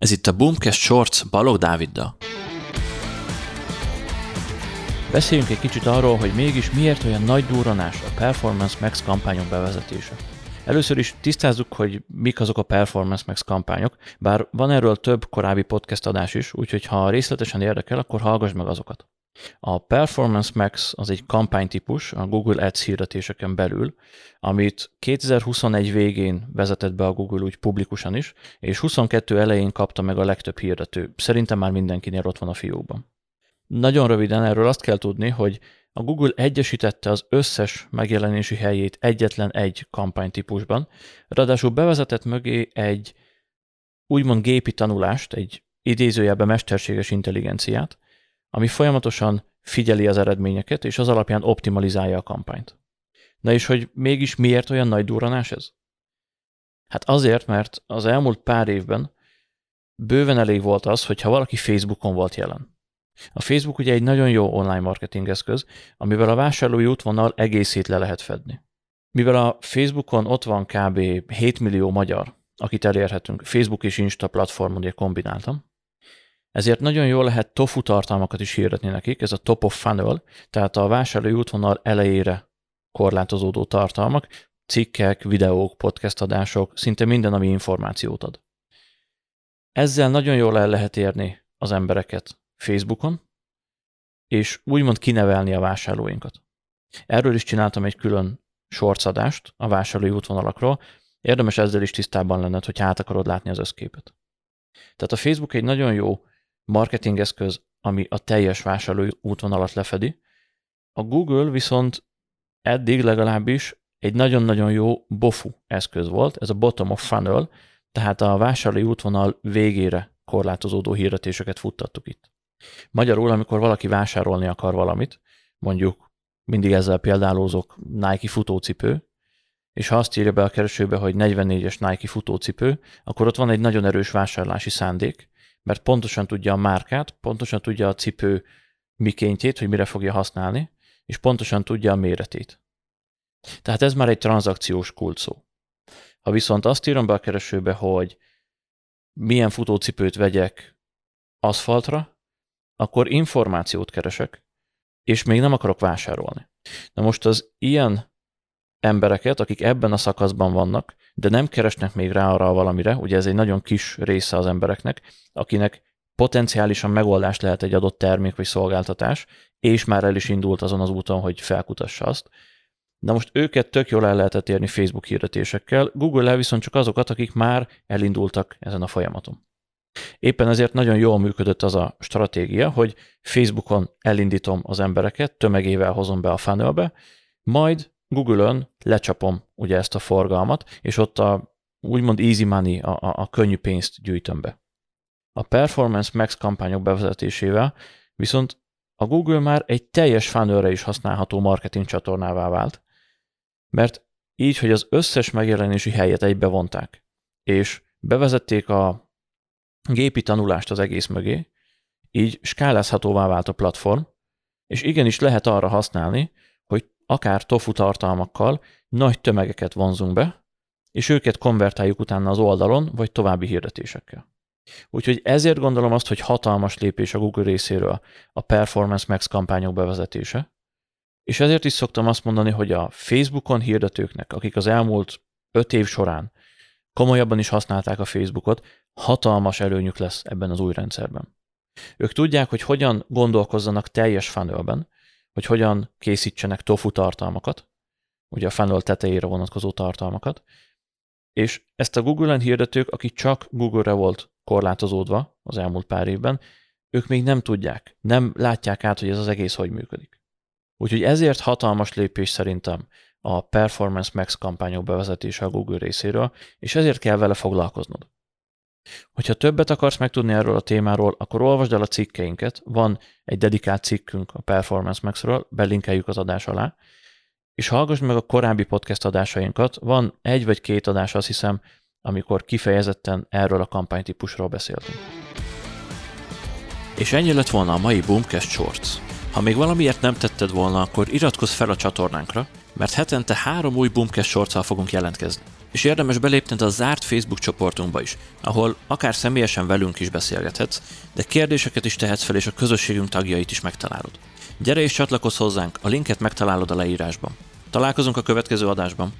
Ez itt a Boomcast Shorts Balog Dáviddal. Beszéljünk egy kicsit arról, hogy mégis miért olyan nagy durranás a Performance Max kampányok bevezetése. Először is tisztázzuk, hogy mik azok a Performance Max kampányok, bár van erről több korábbi podcast adás is, úgyhogy ha részletesen érdekel, akkor hallgass meg azokat. A Performance Max az egy kampánytípus a Google Ads hirdetéseken belül, amit 2021 végén vezetett be a Google úgy publikusan is, és 22 elején kapta meg a legtöbb hirdető. Szerintem már mindenkinél ott van a fiókban. Nagyon röviden erről azt kell tudni, hogy a Google egyesítette az összes megjelenési helyét egyetlen egy kampánytípusban, ráadásul bevezetett mögé egy úgymond gépi tanulást, egy idézőjelben mesterséges intelligenciát, ami folyamatosan figyeli az eredményeket, és az alapján optimalizálja a kampányt. Na és hogy mégis miért olyan nagy durranás ez? Hát azért, mert az elmúlt pár évben bőven elég volt az, hogyha valaki Facebookon volt jelen. A Facebook ugye egy nagyon jó online marketing eszköz, amivel a vásárlói útvonal egészét le lehet fedni. Mivel a Facebookon ott van kb. 7 millió magyar, akit elérhetünk, Facebook és Insta platformon ugye kombináltam, ezért nagyon jól lehet tofu tartalmakat is hirdetni nekik, ez a top of funnel, tehát a vásárlói útvonal elejére korlátozódó tartalmak, cikkek, videók, podcast adások, szinte minden, ami információt ad. Ezzel nagyon jól el lehet érni az embereket Facebookon, és úgymond kinevelni a vásárlóinkat. Erről is csináltam egy külön sorcadást a vásárlói útvonalakról, érdemes ezzel is tisztában lenned, hogy át akarod látni az összképet. Tehát a Facebook egy nagyon jó marketingeszköz, ami a teljes vásárlói útvonalat lefedi. A Google viszont eddig legalábbis egy nagyon-nagyon jó bofu eszköz volt, ez a bottom of funnel, tehát a vásárlói útvonal végére korlátozódó hirdetéseket futtattuk itt. Magyarul, amikor valaki vásárolni akar valamit, mondjuk mindig ezzel példálózok Nike futócipő, és ha azt írja be a keresőbe, hogy 44-es Nike futócipő, akkor ott van egy nagyon erős vásárlási szándék, mert pontosan tudja a márkát, pontosan tudja a cipő mikéntjét, hogy mire fogja használni, és pontosan tudja a méretét. Tehát ez már egy tranzakciós kulcsszó. Ha viszont azt írom be a keresőbe, hogy milyen futócipőt vegyek aszfaltra, akkor információt keresek, és még nem akarok vásárolni. Na most az ilyen embereket, akik ebben a szakaszban vannak, de nem keresnek még rá arra valamire, ugye ez egy nagyon kis része az embereknek, akinek potenciálisan megoldás lehet egy adott termék vagy szolgáltatás, és már el is indult azon az úton, hogy felkutassa azt. Na most őket tök jól el lehetett érni Facebook hirdetésekkel, Google-el viszont csak azokat, akik már elindultak ezen a folyamaton. Éppen ezért nagyon jól működött az a stratégia, hogy Facebookon elindítom az embereket, tömegével hozom be a funnelbe, majd Google-ön lecsapom ugye ezt a forgalmat, és ott a úgymond easy money, a, a, a könnyű pénzt gyűjtöm be. A Performance Max kampányok bevezetésével viszont a Google már egy teljes funnelre is használható marketing csatornává vált, mert így, hogy az összes megjelenési helyet egybe vonták, és bevezették a gépi tanulást az egész mögé, így skálázhatóvá vált a platform, és igenis lehet arra használni, akár tofu tartalmakkal nagy tömegeket vonzunk be, és őket konvertáljuk utána az oldalon, vagy további hirdetésekkel. Úgyhogy ezért gondolom azt, hogy hatalmas lépés a Google részéről a Performance Max kampányok bevezetése, és ezért is szoktam azt mondani, hogy a Facebookon hirdetőknek, akik az elmúlt öt év során komolyabban is használták a Facebookot, hatalmas előnyük lesz ebben az új rendszerben. Ők tudják, hogy hogyan gondolkozzanak teljes funnelben, hogy hogyan készítsenek tofu tartalmakat, ugye a funnel tetejére vonatkozó tartalmakat, és ezt a Google-en hirdetők, akik csak Google-re volt korlátozódva az elmúlt pár évben, ők még nem tudják, nem látják át, hogy ez az egész hogy működik. Úgyhogy ezért hatalmas lépés szerintem a Performance Max kampányok bevezetése a Google részéről, és ezért kell vele foglalkoznod. Hogyha többet akarsz megtudni erről a témáról, akkor olvasd el a cikkeinket. Van egy dedikált cikkünk a Performance Max-ről, belinkeljük az adás alá, és hallgass meg a korábbi podcast adásainkat. Van egy vagy két adás, azt hiszem, amikor kifejezetten erről a kampánytípusról beszéltünk. És ennyi lett volna a mai Boomcast Shorts. Ha még valamiért nem tetted volna, akkor iratkozz fel a csatornánkra, mert hetente három új Boomcast shorts fogunk jelentkezni. És érdemes belépned a zárt Facebook csoportunkba is, ahol akár személyesen velünk is beszélgethetsz, de kérdéseket is tehetsz fel, és a közösségünk tagjait is megtalálod. Gyere és csatlakozz hozzánk, a linket megtalálod a leírásban. Találkozunk a következő adásban.